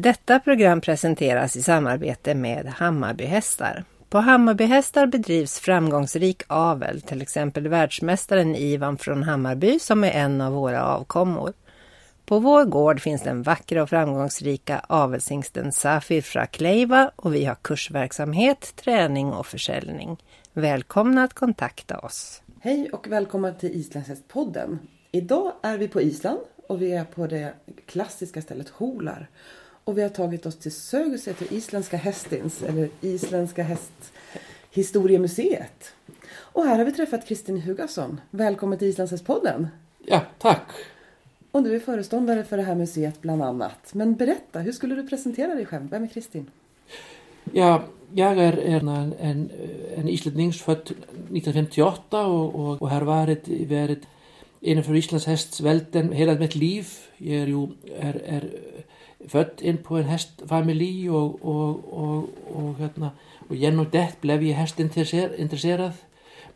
Detta program presenteras i samarbete med Hammarbyhästar. På Hammarbyhästar bedrivs framgångsrik avel, till exempel världsmästaren Ivan från Hammarby som är en av våra avkommor. På vår gård finns den vackra och framgångsrika avelshingsten Safir Frakleiva och vi har kursverksamhet, träning och försäljning. Välkomna att kontakta oss. Hej och välkomna till Islandshästpodden. Idag är vi på Island och vi är på det klassiska stället Holar. Och vi har tagit oss till Sögusäter Isländska hästins, eller Isländska hästhistoriemuseet. Och här har vi träffat Kristin Hugasson. Välkommen till Islandshästpodden. Ja, tack. Och du är föreståndare för det här museet bland annat. Men berätta, hur skulle du presentera dig själv? Vem är Kristin? Ja, jag är en, en, en islendings född 1958 och, och, och har varit, varit innanför Íslands hestsvelden hela mitt liv. Ég er jú er, er född inn på en hestfamilí og, og, og, og hérna, genom det blev jag hästintresserad.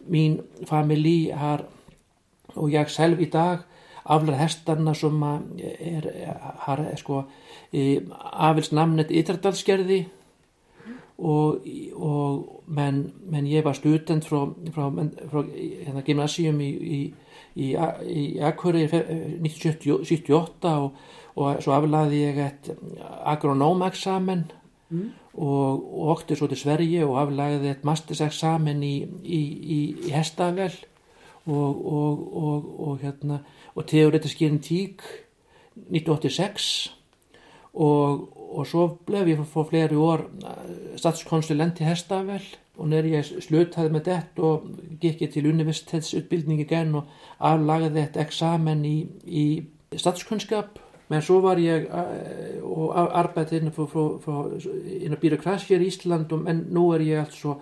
Min familj har, och jag själv idag, avlar hästarna som er, har sko, afilsnamnet Yttradalsgerði og, og menn men ég var student frá, frá, frá hérna, gymnasium í, í í, í Akureyri 1978 og, og svo aflaði ég eitt agronómeksamen mm. og, og okti svo til Sverige og aflaði eitt masterseksamen í, í, í Hestavel og, og hérna og teoretisk tík 1986 og, og svo blev ég fyrir fleri år statskonsulent í Hestavel och när jag slutade med det då gick jag till universitetsutbildning igen och avlagade ett examen i, i statskunskap men så var jag eh, och arbetade inom, för, för, för, inom byråkratier i Ísland men nu är jag alltså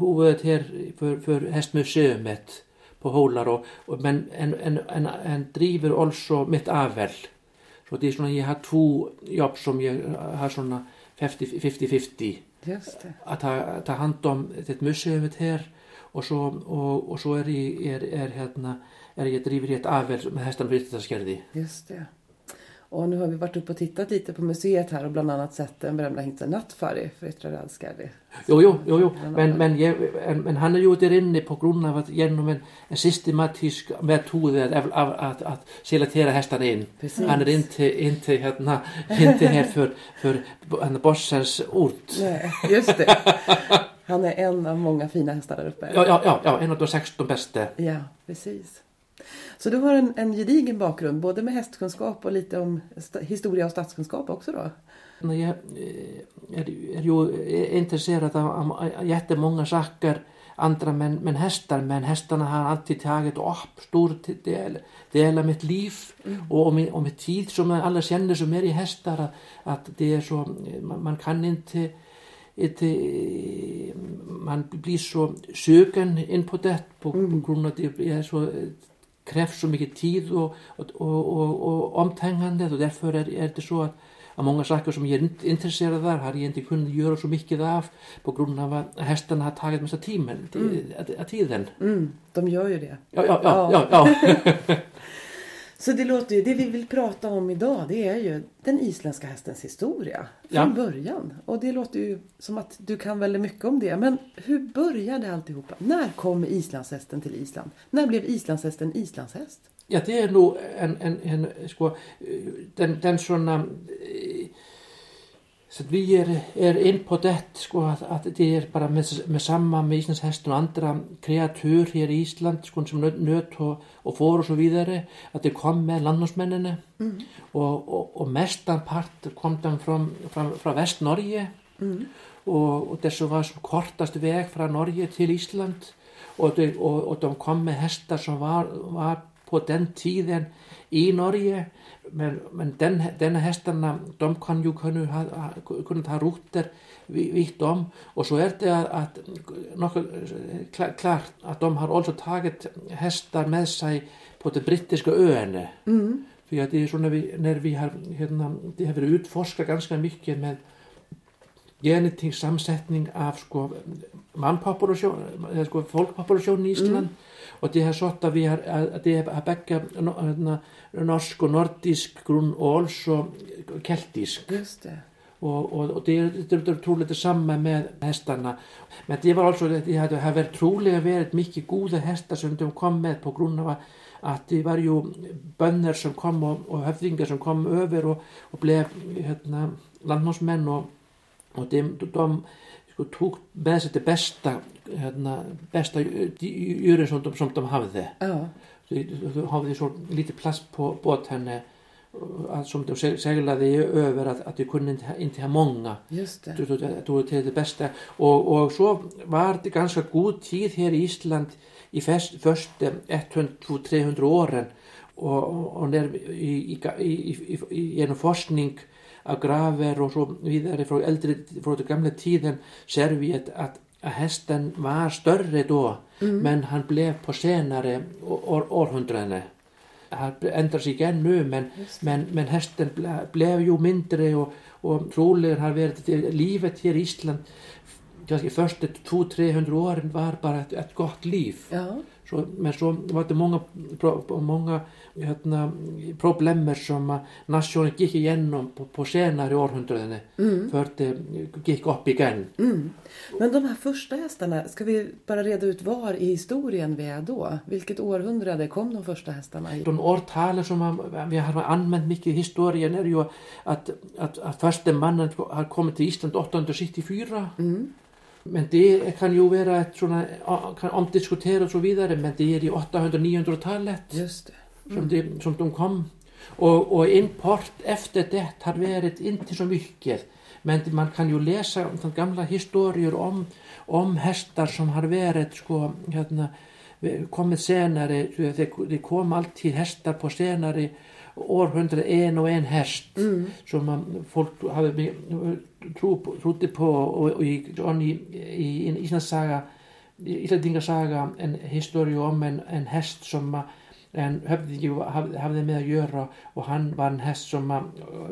huvudet här för, för hästmuseumet på Hólar och, och, men en, en, en, en driver också mitt avvel så det är såna jag har två jobb som jag har såna 50-50 að ta, hand om þetta museumit hér og svo, og, og svo er, ég, er, er, hérna, í ett avvel med hästan Fritidaskerði. Just det. Och nu har vi varit uppe och tittat lite på museet här och bland annat sett den berömda hingsten Nattfari för Yttre Rallskerði. Jo, jo, jo, jo. Men, men, men han är ju där inne på grund av att genom en, en systematisk metod att, att, att selatera hästarna in. Precis. Han är inte, inte, hérna, inte här för, för bossens ort. Nej, just det. Han är en av många fina hästar där uppe. Ja, ja, ja en av de 16 bästa. Ja, precis. Så du har en, en gedigen bakgrund både med hästkunskap och lite om historia och statskunskap också då? Jag är, är ju intresserad av, jättemånga saker andra men, men hästar men hästarna har alltid tagit upp stor del, del av mitt liv mm. och, och, min, och min tid som alla känner som är i hästar att, att det är så man, man kan inte inte man blir så söken in på det på mm. grund av att det är så krävs så mycket tid och, och, och, och omtänkande och därför är, är det så att, att många saker som jag är intresserad av har jag inte kunnat göra så mycket av på grund av att hästarna har tagit massa timmen, mm. tiden. Mm, de gör ju det. Ja, ja, ja. ja, ja. Så det låter ju, det vi vill prata om idag det är ju den isländska hästens historia från ja. början. Och det låter ju som att du kan väldigt mycket om det. Men hur började alltihopa? När kom islandshästen till Island? När blev islandshästen islandshäst? Ja, det är nog en, en, en sko, den, den såna Så vi är, är in på det sko, att, att det är bara med, med samma med Íslands hästen och andra kreatur här i Ísland sko, som nöt och, och får och så vidare att det kom med landnámsmännene mm. och, och, och mestan part kom från, från Väst-Norge mm. och det var som kortast väg från Norge till Ísland och de kom med hästar som var, var på den tiden i Norge men, men den, denna hästarna de kan ju kunna ha, kunna ha rutter vitt om och så är det att, att klart att de har också tagit hästar med sig på det brittiska öarna mm. för att det är så när vi, när vi har hérna, det har varit utforskat ganska mycket med genetingssamsättning af sko mannpopulation eða sko fólkpopulation í Ísland mm. Och det har sått att vi har, det har bäcka norsk och nordisk grunn och också keltisk. Just det. Och, och, och det, det, det är troligt detsamma med hästarna. Men det var alltså, det hade, hade varit troligen varit mycket goda hästar som de kom med på grund av att det var ju bönder som kom och, och höfðingar som kom över och blev hérna, landnámsmenn och, och de sko, tók með sér det besta hérna, besta júri som, de hafði. Þú hafði svo lítið plats på båt henni att som de seglade över att, att de kunde inte, inte ha många det. du, till det bästa och, och så var det ganska god tid här i Island i först, första 100-300 åren och, och, när, i, i, i genom forskning av graver och så vidare från äldre, från den gamla tiden ser vi att, att, att hästen var större då men han blev på senare år, århundraden han ändrar sig igen nu men, men, men hästen ble, blev ju mindre och, och troligen har varit livet här i Island kanske första 200-300 åren var bara ett, ett gott liv Ja. Så, men så var det många, många hérna, problemer som nationen gick igenom på, på senare århundraden för det gick upp igen. Mm. Men de här första hästarna, ska vi bara reda ut var i historien vi är då? Vilket århundrade kom de första hästarna i? De årtalen som man, vi har använt mycket i historien är ju att, att, att första mannen har kommit till Island 874 Mm. Men det kan ju vara ett såna, kan omdiskutera och så vidare men det är i 800-900-talet Just det. som, de, som de kom. Och, och import efter det har varit inte så mycket. Men man kan ju läsa om de gamla historier om, om hästar som har varit sko, hérna, så att Det, det kom alltid hästar på senare århundrade en och en häst som man, folk hade tro, på- och i, John, i, i, i Íslandssaga Íslandingasaga en historiu om en, en hest að- en höfðingi hafði, með að göra og hann var en hest að,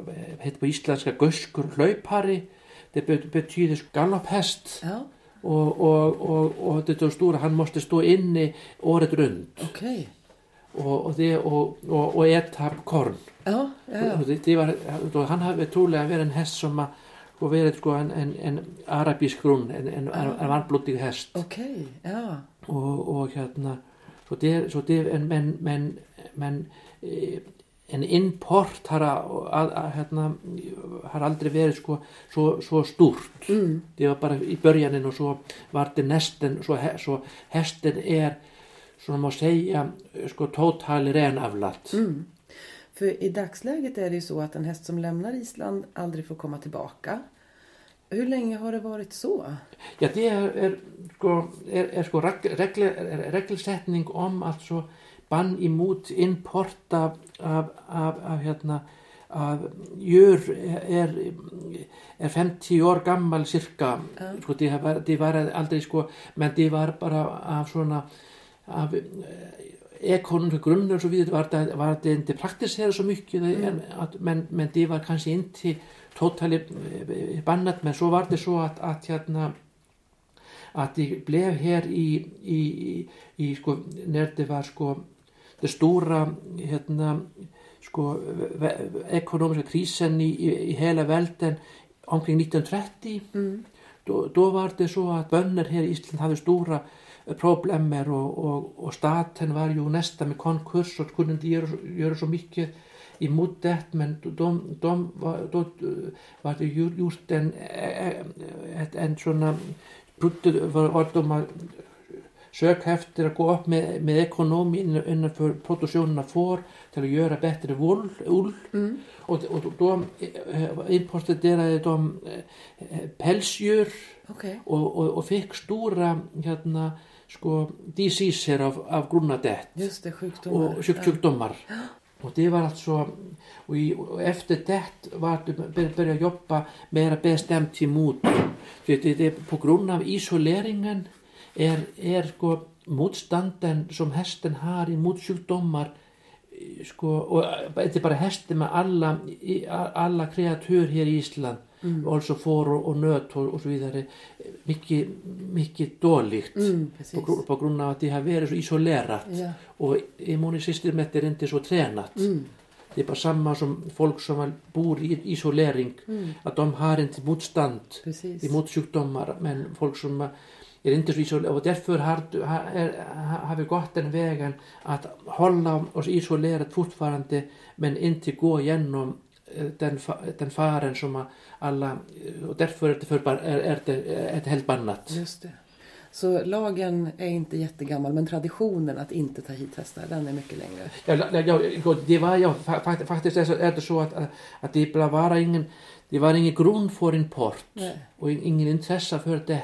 eh, heit på íslenska guskur hlaupari. Det bet- betyder galopphest Ja, og, og, og, og þetta var stóra hann måste stå inni året runt okej. Og, og, og, og, og etta korn ja. og det, var, og hann hafði trúlega verið en hest som að og verið sko en, en, en arabísk grunn en, en, en varmblóttig hest Okej, ja. og, og hérna så det, så det en, men, men, men en import har, að, að, hérna, har aldrei verið sko, svo, svo stúrt Mm. det var bara i börjanin och så var det nästen så, he- så hästen är som man säga sko totalt renavlat Mm. För i dagsläget är det ju så att en häst som lämnar Island aldrig får komma tillbaka. Hur länge har det varit så? Ja, det sko, er, er sko reg, regle, regelsetning om altså bann imot import af, af, af, af hérna af jör er, er 50 år gammal cirka sko, det var, aldrei sko men det var bara af svona af ekonomiska grunder så vidare var det, var det inte praktiserat så mycket mm. att, men, men det var kanske inte totalt eh, bannat men så var det så att, att hérna att det blev här i, i, i, i sko, det var sko, det stora hérna, sko, ekonomiska i, i hela världen omkring 1930 Mm. då, då var det så att bönder här i Island hade stora eh, problemer och, och, och staten var ju nästan med konkurs och kunde inte göra, göra så mycket emot det men de, de var, då var det ju- gjort en, eh, ett, en brutto var, de söka efter att gå upp med, med ekonomin innanför produktionen av får till att göra bättre wool, ull Mm. och, och då eh, importerade de eh, pälsdjur Okej. og, og, og fikk stóra hérna sko diseaser af, af sjukdomar. og sjúk, sjúkdómar og det var alltså og, í, og eftir det var det började börja jobba mera bestämt emot det, det, det på grund av isoleringen er, er sko motstanden som hästen har emot sjúkdómar sko, och þetta er bara hesti med alla, alla kreatur här i Island Mm. alltså får och, och nöt och, och så vidare mycket, mycket dåligt Mm, på, precis. gru- på grund av att de har varit så isolerat Ja. och immunsystemet är inte så tränat Mm. det är bara samma som folk som bor i isolering Mm. att de har motstånd Precis. emot sjukdomar men folk som är inte så och därför har, har, har vi gått den vägen att hålla oss isolerat fortfarande men inte gå igenom eh, den, den faren som alla eh, och därför är det, för, är, är det ett helt annat. Just det. Så lagen är inte jättegammal men traditionen att inte ta hit hästar den är mycket längre. Ja, ja, det var ja, fa- fa- faktiskt är det så att, att det bara var ingen det var ingen grund för import Nej. och in- ingen intresse för det.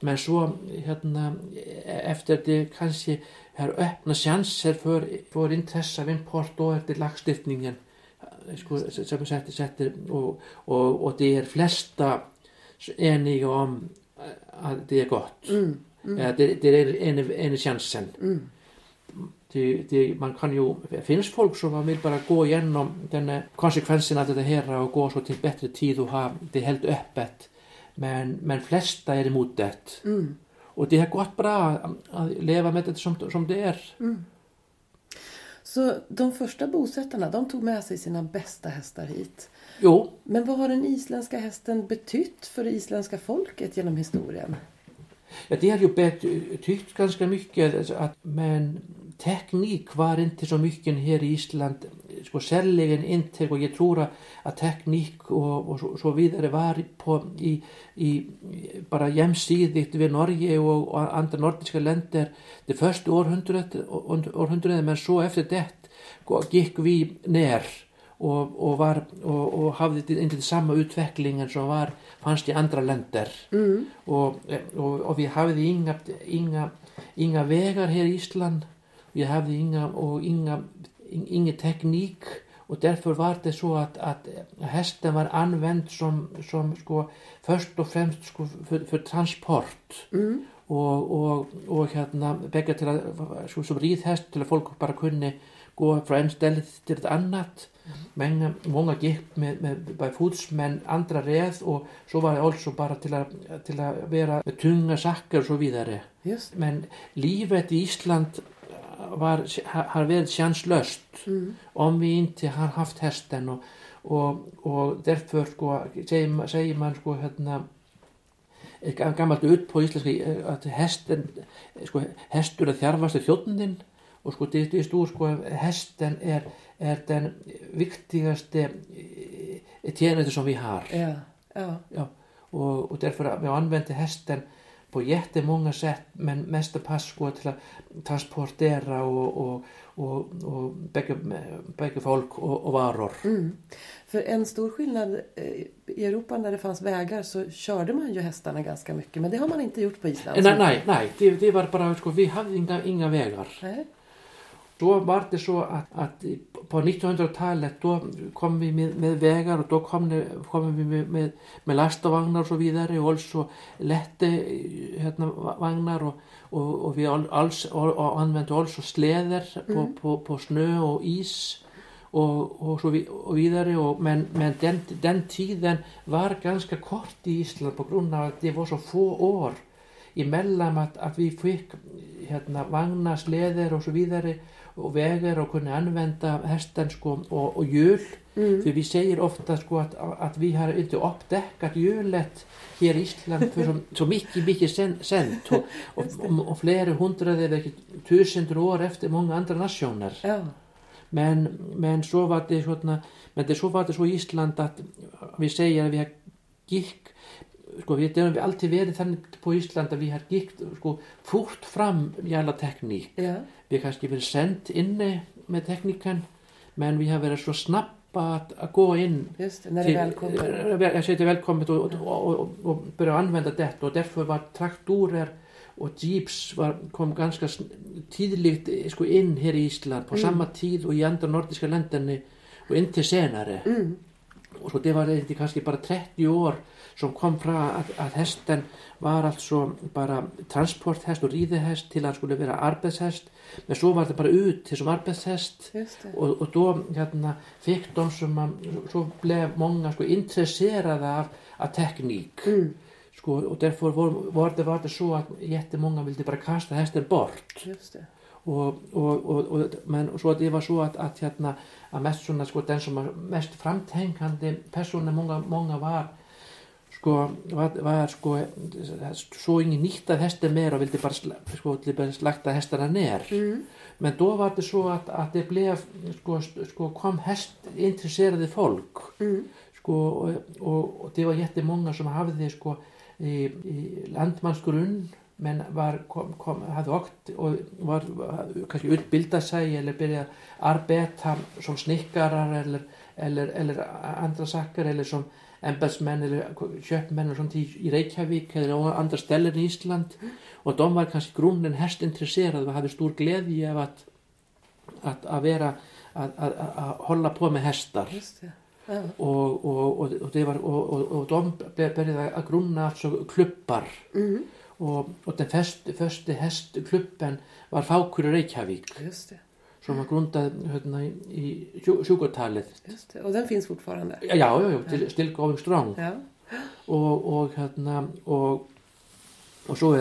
Men så hérna, efter det kanske har öppna chanser för, för intresse av import då det lagstiftningen sko, som sätter, sätter och, och, och det är flesta eniga om eh, att det är gott. Mm. Ja, det, det är en, en chansen. Det, det, man kan ju, det finns folk som vill bara gå igenom den här konsekvensen av det här och gå så till bättre tid och ha det helt öppet. Men, men flesta är emot det. Mm. Och det har gått bra att leva med det som, som det är. Mm. Så de första bosättarna de tog med sig sina bästa hästar hit. Jo, Men vad har den isländska hästen betytt för det isländska folket genom historien? ja, det har ju betytt ganska mycket. alltså Att, men teknik var inte så mycket här i Island. Så sälligen inte. Och jag tror att teknik och, och så, så vidare var på, i, i, bara jämsidigt vid Norge och, och andra nordiska länder det första århundradet, århundradet men så efter det gick vi ner och, och, var, och, och hade inte samma utvecklingen som var, fanns i andra länder. Mm. Och, och, och vi hade inga, inga, inga vägar här i Island. Vi hade inga, och inga, in- ingen teknik. Och därför var det så att, att hästen var använd som, som sko, först och främst sko, för, för transport. Mm. Och, och, och hérna, begge til að, sko, som ríðhest till att folk bara kunde gå från en ställe till ett annat. Många, många gick med, med by fots men andra red och så var det också bara till att, till att vara med tunga saker och så vidare. Just Men livet i Island var, har varit chanslöst mm. om vi inte har haft hästen och, och, och därför sko, säger, säger man sko, hérna, gam- gammalt ut på íslenski eh, att hästen sko, hestur er þjarfasti þjóttnin og sko det, det stod sko hästen är, är den viktigaste eh, tjänste som vi har Ja. ja. ja, och, och därför att vi använder hästen på jättemånga sätt men mest pass sko till att transportera och, och, och, och bägge, bägge folk och, och varor. Mm. För en stor skillnad eh, i Europa när det fanns vägar så körde man ju hästarna ganska mycket. Men det har man inte gjort på Island. Nej, nej, nej, det, det var bara, vi hade inga, inga vägar. Nej. Då var det så att, att på 1900-talet då kom vi med, med vägar och då kom, det, kom vi med, med, med lastavagnar och så vidare och också lätte hérna, vagnar och, och, och vi all, alls, och använde också släder på, Mm. på, på snö och is och, och så vi, och vidare och, men, men den, den tiden var ganska kort i Island på grund av att det var så få år emellan att, att vi fick hérna, vagnar, släder och så vidare och vägar och kunde använda hästen sko, och, och hjul. Mm. För vi säger ofta sko, att, att vi har inte upptäckat hjulet här i Island för så, så mycket, mycket sen, sent och, och, och, och flera hundrade eller tusender år efter många andra nationer. Ja. Men, men så var det såna, men det så var det så i Island att vi säger att vi har gick sko, vi, det har vi alltid varit þannig på Ísland att vi har gick sko, fort fram i alla teknik. Ja. Vi har kanske varit sent inne med tekniken men vi har varit så snabba att, att gå in Just eh, jag säger det välkommet och, och, och, och börja använda det och därför var traktorer och jeeps var, kom ganska eh, sko, in här i Island på Mm. samma tid och i andra nordiska länderna och inte senare. Mm. Så det var det kanske bara 30 år som kom fra að, að hesten var alltså bara transporthest och ridehest till att skulle vara arbetshest men så var det bara ut till som arbetshest och, och då hérna, fick de som så blev många sko, intresserade av, av teknik mm. sko, och därför var, var, det, var det så att jättemånga ville bara kasta hästen bort og, og, og, men svo det var svo að, að, hérna, að mest svona sko den sem mest framtengandi persónu monga, monga var sko var, var sko svo ingen nýtt að hesti meir og vildi bara, sko, bara slagta hestana ner mm. men då var det så att, att det blev sko, sko kom hest intresserade folk mm. sko och, och, och det var jättemånga som hafði sko í, í landmannsgrunn men var, kom, kom, hafði okt og var, kannski utbilda sig eller byrja að arbeta som snikkarar eller, eller, eller andra sakkar eller som embedsmenn eller köpmenn og sånt í, í Reykjavík eller á andra stellir í Ísland. Og de var kannski grunnen hestintresserad og hafði stór gleði af að, að, að vera að, að holla på með hestar. Ja. og, og, og, og de byrjaði að grunna klubbar. Mm og, og den første, første hestklubben var Fákur i Reykjavík. Som var grundad hérna, í 20-talið og den finns fortfarande. Já, já, já, ja. still going strong. Og, og hérna og, og svo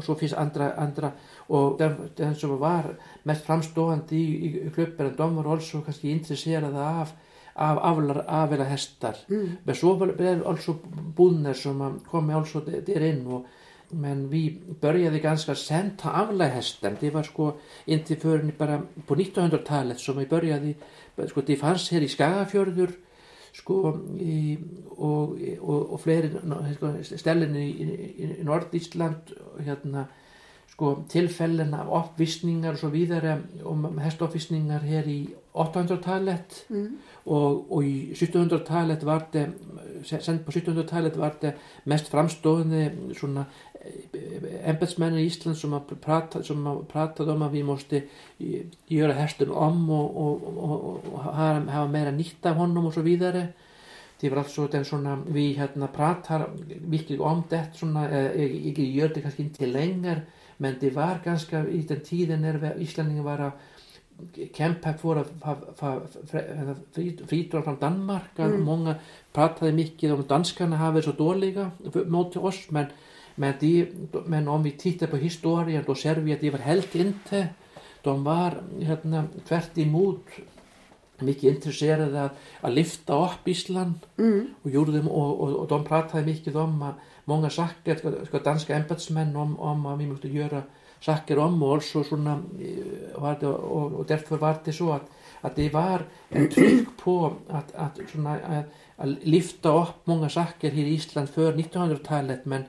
svo finnst andra, andra og den, den sem var mest framstofandi í, í klubber en de var also kannski intresserade af af aflar afela hestar mm. men svo var also búnir som kom með also der inn og men vi började ganska sent ta avla hästen det var sko inte förrän bara på 1900-talet som vi började sko det fanns här i Skagafjörður sko í, og, og, og fleiri sko, stellin í, í, í Nordísland hérna sko tilfellin af uppvisningar og svo om um hestoppvisningar hér í 800-talet mm. og, og í 1700-talet var det sent på 1700-talet var det mest framstofni svona embedsmenn i Ísland som har pratat, som har pratat om att vi måste göra hästen om och, och, och, och ha, ha mera nytta av honom och så vidare det var alltså den såna vi hérna pratar mycket om det såna eh, jag gör det kanske inte längre men det var ganska i den tiden när Íslandingen var att kämpa för att fritora från Danmark mm. många pratade mycket om danskarna har varit så dåliga mot oss men men, de, men om vi tittar på historien då ser vi att de var helt inte de var hérna, tvärt emot mycket intresserade att, att lyfta upp Ísland mm. och, gjorde dem, och, och, och de pratade mycket om att många saker, ska danska embedsmän om, om att vi måste göra saker om så såna, var det, och, och därför var det så att, att det var en tryck på att, att, såna, att, att lyfta upp många saker här i Ísland för 1900-talet men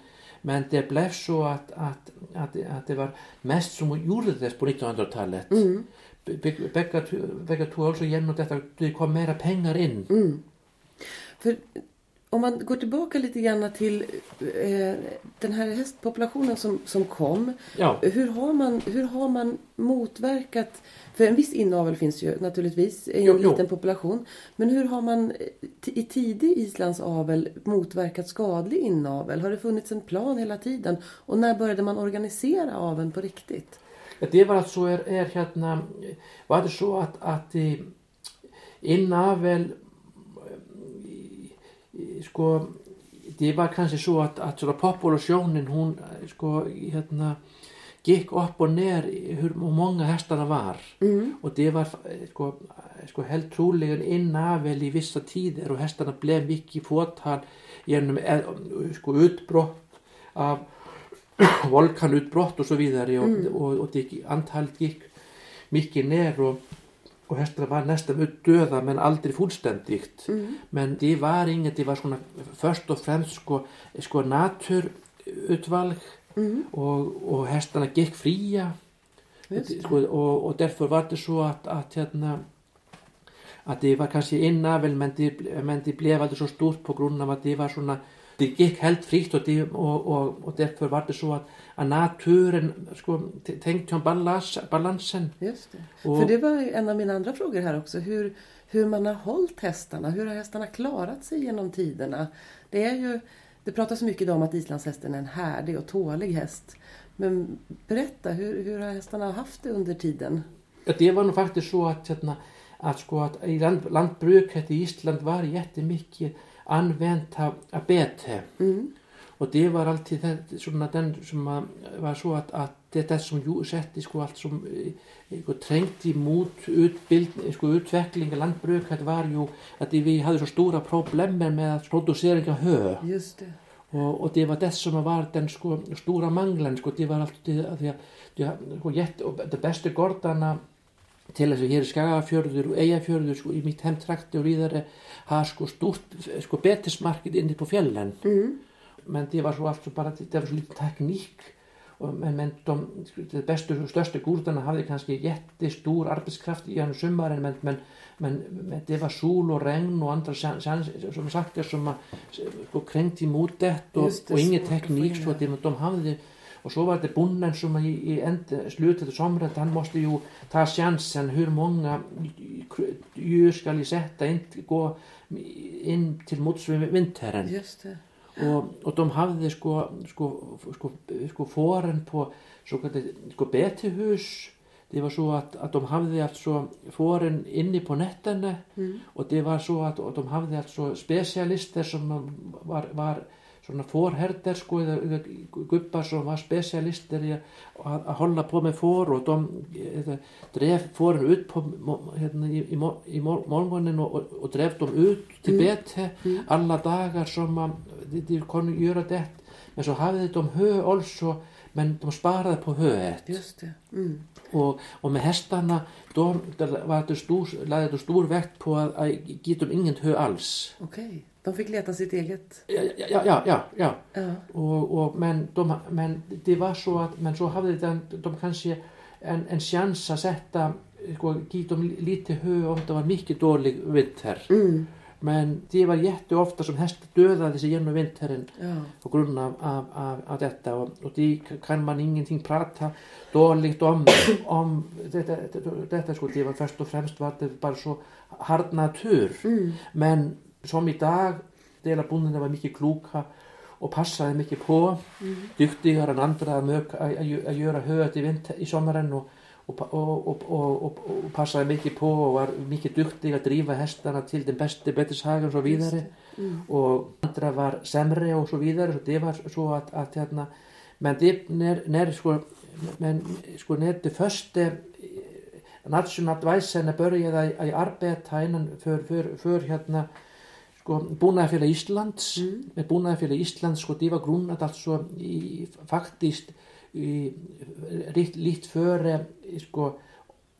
men det blev så att, att, att, att det var mest som gjordes på 1900-talet mm. Begge to också genom detta det kom mera pengar in mm. För om man går tillbaka lite grann till eh, den här hästpopulationen som, som kom. Ja. Hur, har man, hur har man motverkat för en viss inavel finns ju naturligtvis i en jo, liten jo. population. Men hur har man i tidig islandsavel motverkat skadlig inavel? Har det funnits en plan hela tiden? Och när började man organisera aveln på riktigt? Det var alltså är, är hérna, var det så att, att inavel sko det var kanske så att, att populationen hon sko hérna gick upp och ner hur många hästarna var mm. och det var sko, sko helt troligen inavel i vissa tider och hästarna blev mycket fåtal genom sko utbrott av volkanutbrott så vidare och, mm. och, och det, antalet gick mycket ner och, och hästarna var nästan döda men aldrig fullständigt mm. men det var inget, det var såna först och främst sko, sko naturutvalg mm. og, og hestana gekk fría sko, og, og derfor var det så att, att, hérna, att det var kanske inavel men det, men det blev aldrig så stort på grund av att det var såna det gick helt fritt och, det, och, och, och därför var det så att, att naturen sko, tänkte om balans, balansen. Just det. Och, För det var en av mina andra frågor här också. Hur, hur man har hållit hästarna. Hur har hästarna klarat sig genom tiderna? Det är ju det pratas mycket om att islandshästen är en härdig och tålig häst. Men berätta, hur, hur har hästarna haft det under tiden? Det var nog faktiskt så att, att, sko, att i land, lantbruket i Island var jättemycket använt av, av bete. Mm. Och det var alltid det, sådana, den som var så att, att det som sätter sko, allt som sko, trängt emot utbildning, sko, utveckling i lantbruket var ju att vi hade så stora problem med att producera hö. Just det. Och, och det var det som var den sko, stora manglen, sko, det var alltid att det, det, sko, det bästa gårdarna til þess að hér er Skagafjörður og Eyjafjörður sko, í mitt heimtrakti og víðari hafa sko stort sko betismarkið inni på fjällen mm. men det var så alltså bara det var så lite teknik och, men, men de, det bästa och största gurdarna hade kanske jättestor arbetskraft i en sommaren men, men, men, men det var sol och regn och andra som sagt som sko kränkti emot det och, och ingen teknik så att de, de hade och så var det bonden som i, i slutet av somret han måste ju ta chansen hur många djur ska vi sätta in, gå in till motsvintern Just det. Och, och de hade sko, sko, sko, sko fåren på sko betihus det var så att, att de hade alltså fåren inne på nätterna mm. och det var så att de hade alltså specialister som var, var svona fórherder sko eða gubbar som var specialister í að hålla på med får och de eða, drev fåren ut på hérna, i, i, i morgonen och, och, och drev dem ut till mm. bete mm. alla dagar som de, kunde göra det men så hade de hö also men de sparade på höet mm. och, och med hästarna de, var det stor, lade det stor vägt på att ge dem inget hö alls okay. De fick leta sitt eget? Ja, ja, ja. ja, ja. ja. Och, och, men, de, men det var så att men så hade de, de kanske en, en chans att sätta, ge dem lite hö om det var mycket dålig vinter. Mm. Men det var jätteofta som hästar dödade sig genom vintern ja. på grund av, av, av, av detta och, och det kan man ingenting prata dåligt om, om detta, detta, detta skulle det var först och främst var det bara så hard natur mm. men som idag delar bonden var mycket kloka och passade mycket på mm. duktigare än andra att göra höet i, i sommaren och, och, och, och, passade mycket på och var mycket duktig att driva hästarna till den bästa beteshagen och så vidare mm. och andra var sämre och så vidare så det var så att, att hérna, men det när, när sko, men sko när det första nationalvæsene började att arbeta innan för, för, för hérna sko búnaðarfélag Íslands mm. með búnaðarfélag Íslands sko det var grundat alltså i, faktiskt i, lite före sko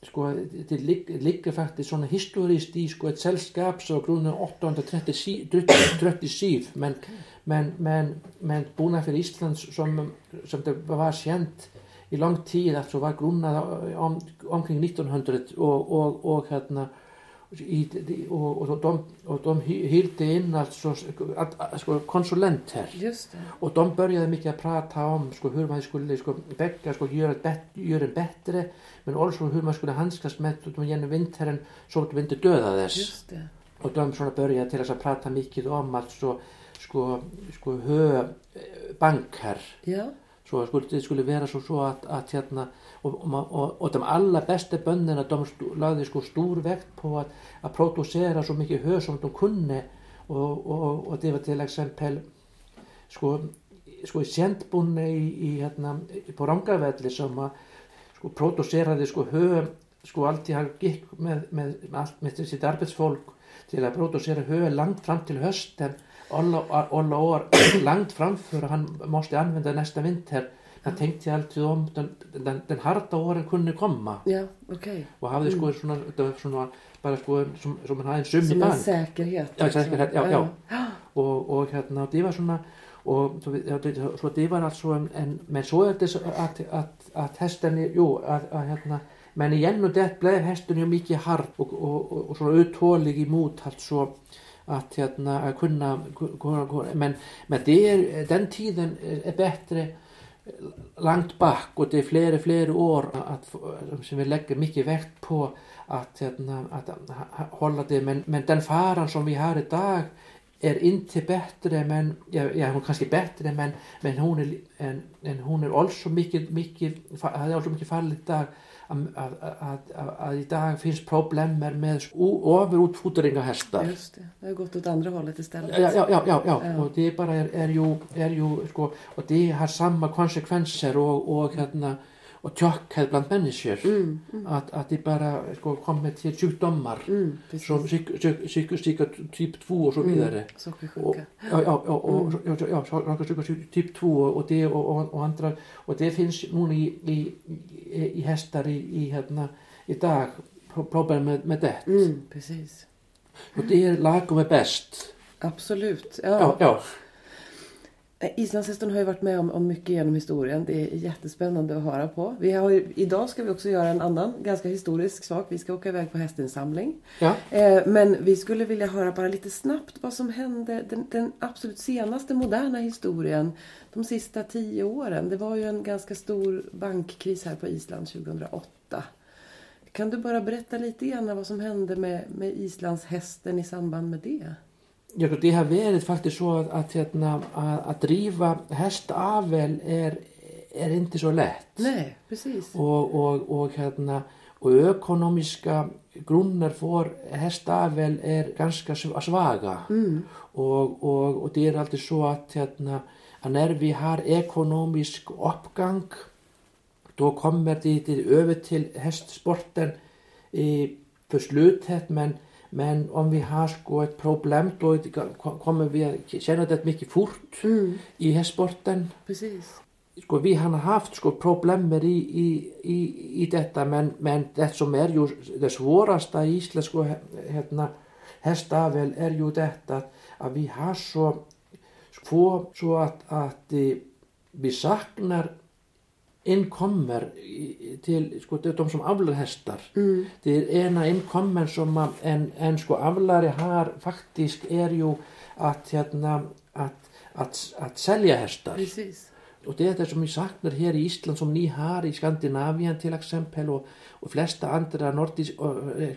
sko det ligger faktiskt såna historiskt i sko ett sällskap så grundat 837 men okay. men men men búnaðarfélag Íslands som som det var känt i lång tid alltså var grundat om, omkring 1900 och och och hérna í, og, og, de, og de hyrde in alltså sko, konsulenter och de började mycket prata om sko, hur man skulle sko, bäcka, sko, göra, bet, göra bättre men också hur man skulle handskas med dem genom vintern så att de inte dödades och de såna började till att prata mycket om alltså sko, sko höbankar ja. så skulle, det skulle vara så, så att, att hérna och, och, och de allra bästa bönderna de lagde sko stor vägt på att, att producera så mycket hö som de kunde och, och, och det var till exempel sko, sko kändbunne i, i hérna, på Rangavelli som að sko producerade sko hö sko alltid hann gikk með, með, með allt með sitt arbetsfolk till att producera hö langt fram till hösten alla, alla år langt framför han måste använda nästa vinter það tengti alltid om den, den, den harda åren kunni koma ja, okay. og hafði mm. sko svona, þetta var svona bara sko som, som hann hafði en ja, säkerhet, já, já. já. Og, og hérna, það var svona og svo það var altså en, men svo er þess að að hestinni, jú, að, að hérna men igen och det blev hästen ju mycket hard och, och, och, och så uthållig emot alltså att hérna, kunna, men, men det är, den tiden är bättre langt bak och det är flera, flera år att, som vi lägger mycket vägt på att, att, att hålla det, men, men den faran som vi har idag är inte bättre, men, ja, ja hon är kanske bättre, men, men hon är, en, en, hon är också mycket, mycket, hade också mycket fallit idag að, að, í dag finns problemer med överutfodring av hästar. Just det har gått åt andra hållet istället. Ja, ja, ja, ja. och det bara är, är ju, är ju sko, och det har samma konsekvenser och, och hérna och tjockhet bland människor mm, mm. Att, att det bara sko, kommer till sjukdomar mm, som psykostika typ 2 och så mm, vidare. Mm. sockersjuka typ 2 och det och, och, och, andra och det finns nu i, i, i hästar i, i, hérna, i dag problem med, med det. Mm, precis. Och det är lagom är bäst. Absolut. Ja. ja, ja. Eh, islandshästen har ju varit med om, om mycket genom historien. Det är jättespännande att höra på. Vi har ju, idag ska vi också göra en annan ganska historisk sak. Vi ska åka iväg på hästinsamling. Ja. Eh, men vi skulle vilja höra bara lite snabbt vad som hände den, den, absolut senaste moderna historien. De sista tio åren. Det var ju en ganska stor bankkris här på Island 2008. Kan du bara berätta lite grann vad som hände med, med islandshästen i samband med det? Já, det har verið faktiskt så att, att, hérna, att, att driva hästavel är, är inte så lätt. Nej, precis. Och, och, och, hérna, och ekonomiska grunnar för hästavel är ganska svaga. Mm. Och det är alltid så att, hérna, att när vi har ekonomisk uppgång då kommer det över till hästsporten i, för slutet men Men om vi har sko ett problem då kommer vi att känna det mycket fort mm. i hästsporten. Precis. Sko, vi har haft sko, problem i, i, i, i detta men, men det som är ju det svåraste i isländsko hérna, hästavel är ju detta att vi har så få så att, att vi saknar inkommer till sko, de som avlar hästar. Mm. Det är ena inkommen som en, en sko, avlare har faktiskt är ju att, hérna, att, att, att sälja hästar. Precis. Och det är det som vi saknar här i Island som ni har i Skandinavien till exempel och, och flesta andra nordiska,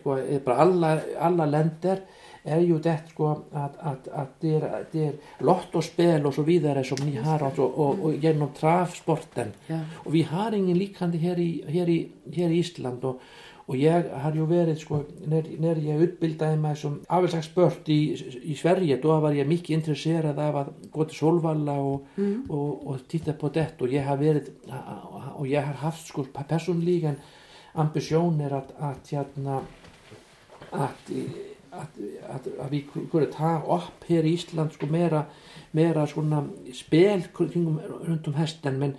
sko, bara alla, alla länder är ju det sko, att, att, att det, är, det är lottospel och så vidare som ni har alltså, och, och genom travsporten. Ja. Och vi har ingen liknande här i, här i, här i Island och, och jag har ju varit, sko, när, när jag utbildade mig som avelsexpert i, i Sverige, då var jag mycket intresserad av att gå till Solvalla och, mm. och, och titta på det och jag har varit, och jag har haft sko, personligen ambitioner att, att, att, att att, att, att vi kunde ta upp här i Ísland sko mera, mera svona spel kring, runt om hästen men,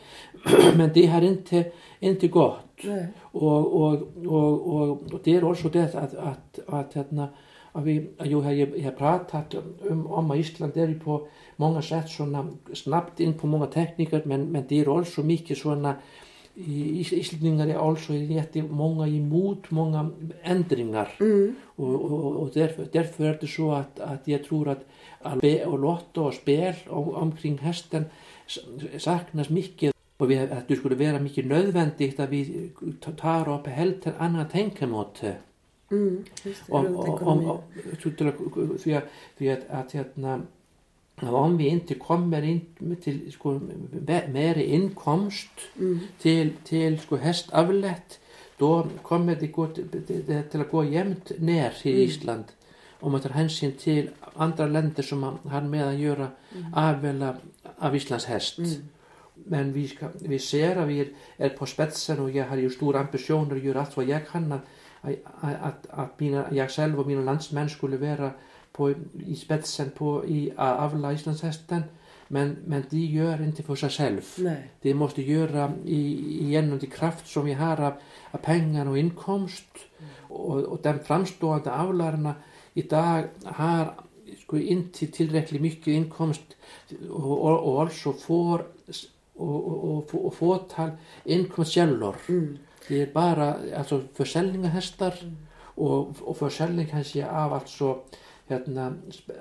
men det har inte, gått och, och, och, och, det är också det att, att, att vi, jag har, jag har pratat om, om att Ísland är på många sätt såna snabbt in på många tekniker men, men det är också mycket såna Íslendingar är alltså jättemånga emot många ändringar mm. och, och, och därför, därför är det så att, att jag tror att och lotto och spel om, omkring hästen saknas mycket och vi, att det skulle vara mycket nödvändigt att vi tar upp helt annat tänkemått mm, om, om, om, för, att, att, att, att om vi inte kommer in till sko, mer inkomst mm. till, till sko, hästavlet då kommer det, gå, det, till att gå jämnt ner i mm. Island om man tar hänsyn till andra länder som har med att göra mm. avela av Islands häst. Mm. Men vi, ska, vi ser att vi är på spetsen och jag har ju stora ambitioner att göra allt vad jag kan att, att, att mina, jag själv och mina landsmän skulle vara på, i spetsen på i avla islandshästen men, men de gör inte för sig själv. Nej. De måste göra i, genom de kraft som vi har av, av pengar och inkomst mm. och, och den framstående avlarna idag har sko, inte tillräckligt mycket inkomst och, och, och alltså får och, och, och, och fåtal inkomstkällor. Mm. Det är bara alltså försäljning av hästar mm. och, och försäljning kanske av alltså hérna,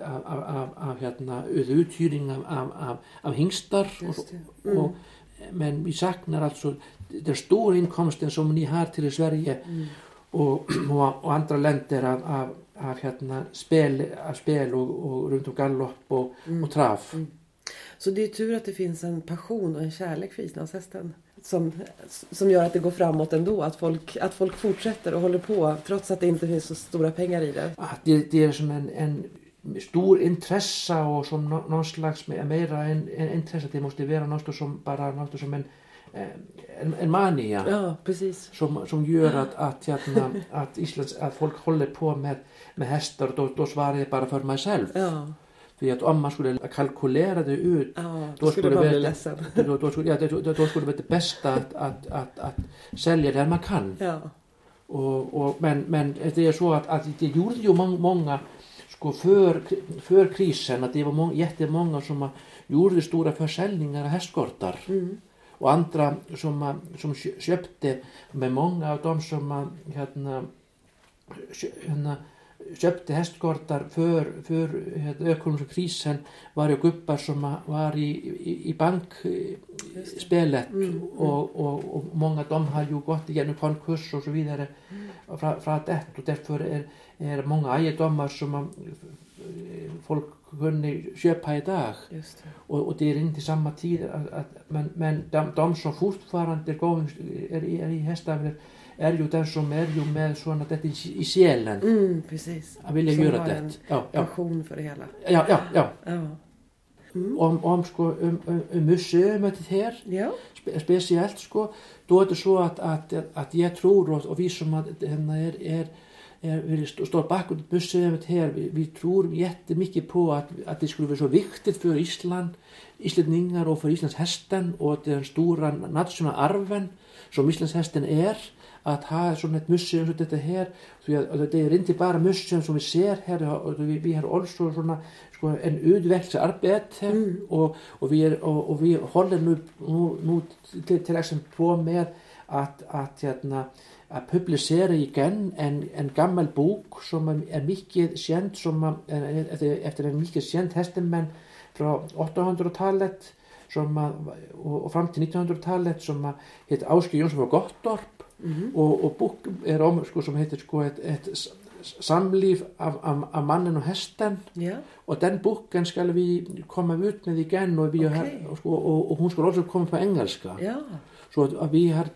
af, af, af hérna, uthýring af, af, af hingstar och, mm. och, men vi saknar alltså den stora inkomsten som ni har till Sverige mm. och, och, och, andra länder av, av, av hérna, spel, av spel och, och runt om galopp och, mm. och trav. Mm. Så det är tur att det finns en passion och en kärlek för islandshästen som, som gör att det går framåt ändå. Att folk, att folk fortsätter och håller på trots att det inte finns så stora pengar i det. Att det, det är som en, en stor intressa och som no, någon slags mera en, en intresse. Det måste vara något som bara något som en en, en mania ja, precis. Som, som gör att, att, att, att, Islands, att folk håller på med, med hästar då, då svarar jag bara för mig själv. Ja. För att om man skulle kalkylera det ut ja, då, skulle man bli ledsen. Då, då, skulle, ja, då, då skulle det vara det bästa att, att, att, att sälja där man kan. Ja. Och, och, men, men det är så att, att det gjorde ju många, många sko, för, för krisen att det var många, jättemånga som gjorde stora försäljningar av hästkortar. Mm. Och andra som, som köpte, med många av dem som hérna, hérna köpte hästkortar för, för ökonomiska krisen var ju gubbar som var i, i, i bankspelet mm, mm. Och, och, och, många av dem har ju gått igenom konkurs och så vidare mm. från, från det och därför är, är många egendomar som man, folk kunde köpa idag och, och det är inte samma tid att, att, men, men de, de som fortfarande är, är, är i hästar är ju den som är ju med sådana detta i själen. Mm, precis. Att vilja som göra har det. en Ja, ja. passion för det hela. Ja, ja, ja. Ja. Mm. Om, om sko, um, um, um museumet här, Ja. spe, speciellt sko, då är det så att, att, att jag tror och, och vi som att, henne är, är är, vi står bakom museet här, vi, vi tror jättemycket på att, att det skulle vara så viktigt för Island, islänningar och för Islands hästen och den stora nationella arven som Islands hästen är att ha sådant ett museum som detta här för det är inte bara museum som vi ser här vi, vi har också sådana sko, en utvecklingsarbete Mm. och, och, vi är, och, och vi håller nu, nu, nu till, till exempel på med att, att, hérna, att publicera igen en, en gammal mycket känd som är, efter, efter en känd hästeman från 800-talet som, och, och fram till 1900-talet som heter Áskei Jónsson frá Gottorp Mm. og, og bók er om sko, som heter sko, et s- samlíf af, af, af mannen og hesten Ja. og den boken skal vi komme ut med igen og, vi Okay. og, sko, og, og hun skal også komme på engelska Ja. Så at, at vi har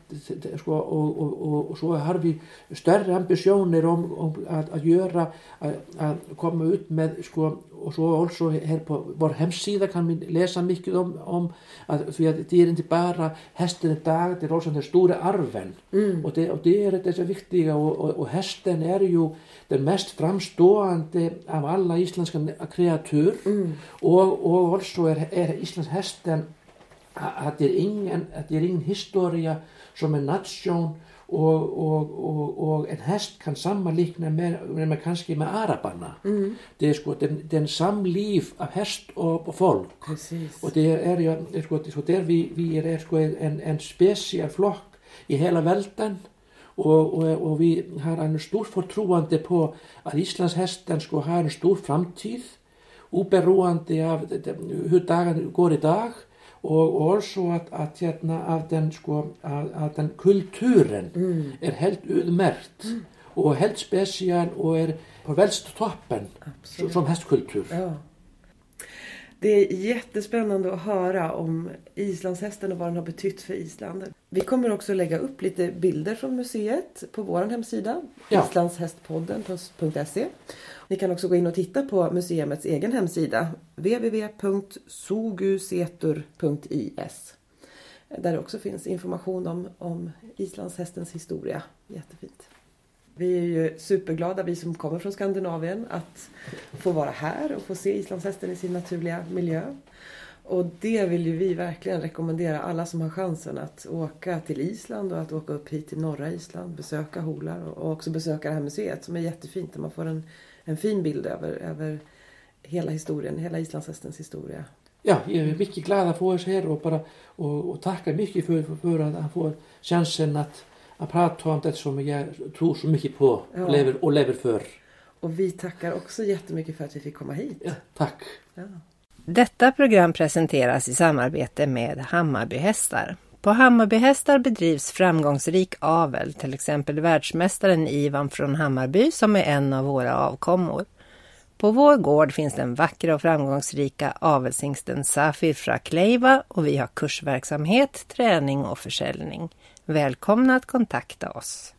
sko, og, og, og, og så har vi større ambisjoner om, om at, at gjøre at, at komme ut med sko, og så også her på vår hemsida kan vi lesa mycket om, om att, för att det är inte bara hästen idag, det är också den stora arven Mm. och det är det så viktiga och hästen är ju den mest framstående av alla isländska kreatur Mm. och, och också är, är Islands det är ingen, det ingen historia som en nation och, och, och, och en häst kan sammanlikna med, med kanske med arabarna. Mm. Det är sko, den, den samliv av häst och, och folk. Precis. Och det är ju, det är sko, det är sko, där vi, vi är sko, en, en speciell flock i hela världen och, och, och vi har en stor förtroende på att Islands hästen sko har en framtid oberoende av det- det- hur dagen går idag och, och också att, att, hérna, att, den, sko, den kulturen Mm. är helt utmärkt och helt speciell och är på välst toppen Absolut. som hästkultur. Ja. Det är jättespännande att höra om islandshästen och vad den har betytt för Island. Vi kommer också lägga upp lite bilder från museet på vår hemsida. Ja. islandshästpodden.se Ni kan också gå in och titta på museets egen hemsida www.sogusetur.is Där det också finns information om, om islandshästens historia. Jättefint. Vi är ju superglada, vi som kommer från Skandinavien, att få vara här och få se islandshästen i sin naturliga miljö. Och det vill ju vi verkligen rekommendera alla som har chansen att åka till Island och att åka upp hit till norra Island, besöka Holar och också besöka det här museet som är jättefint där man får en, en fin bild över, över hela historien, hela islandshästens historia. Ja, jag är mycket glad att få oss här och, bara, och, och tackar mycket för, för, för att han får chansen att, att prata om det som jag tror så mycket på Ja. och, lever, och lever för. Och vi tackar också jättemycket för att vi fick komma hit. Ja, tack. Ja. Detta program presenteras i samarbete med Hammarbyhästar. På Hammarbyhästar bedrivs framgångsrik avel, till exempel världsmästaren Ivan från Hammarby som är en av våra avkommor. På vår gård finns den vackra och framgångsrika avelshingsten Safir Frakleiva och vi har kursverksamhet, träning och försäljning. Välkomna att kontakta oss.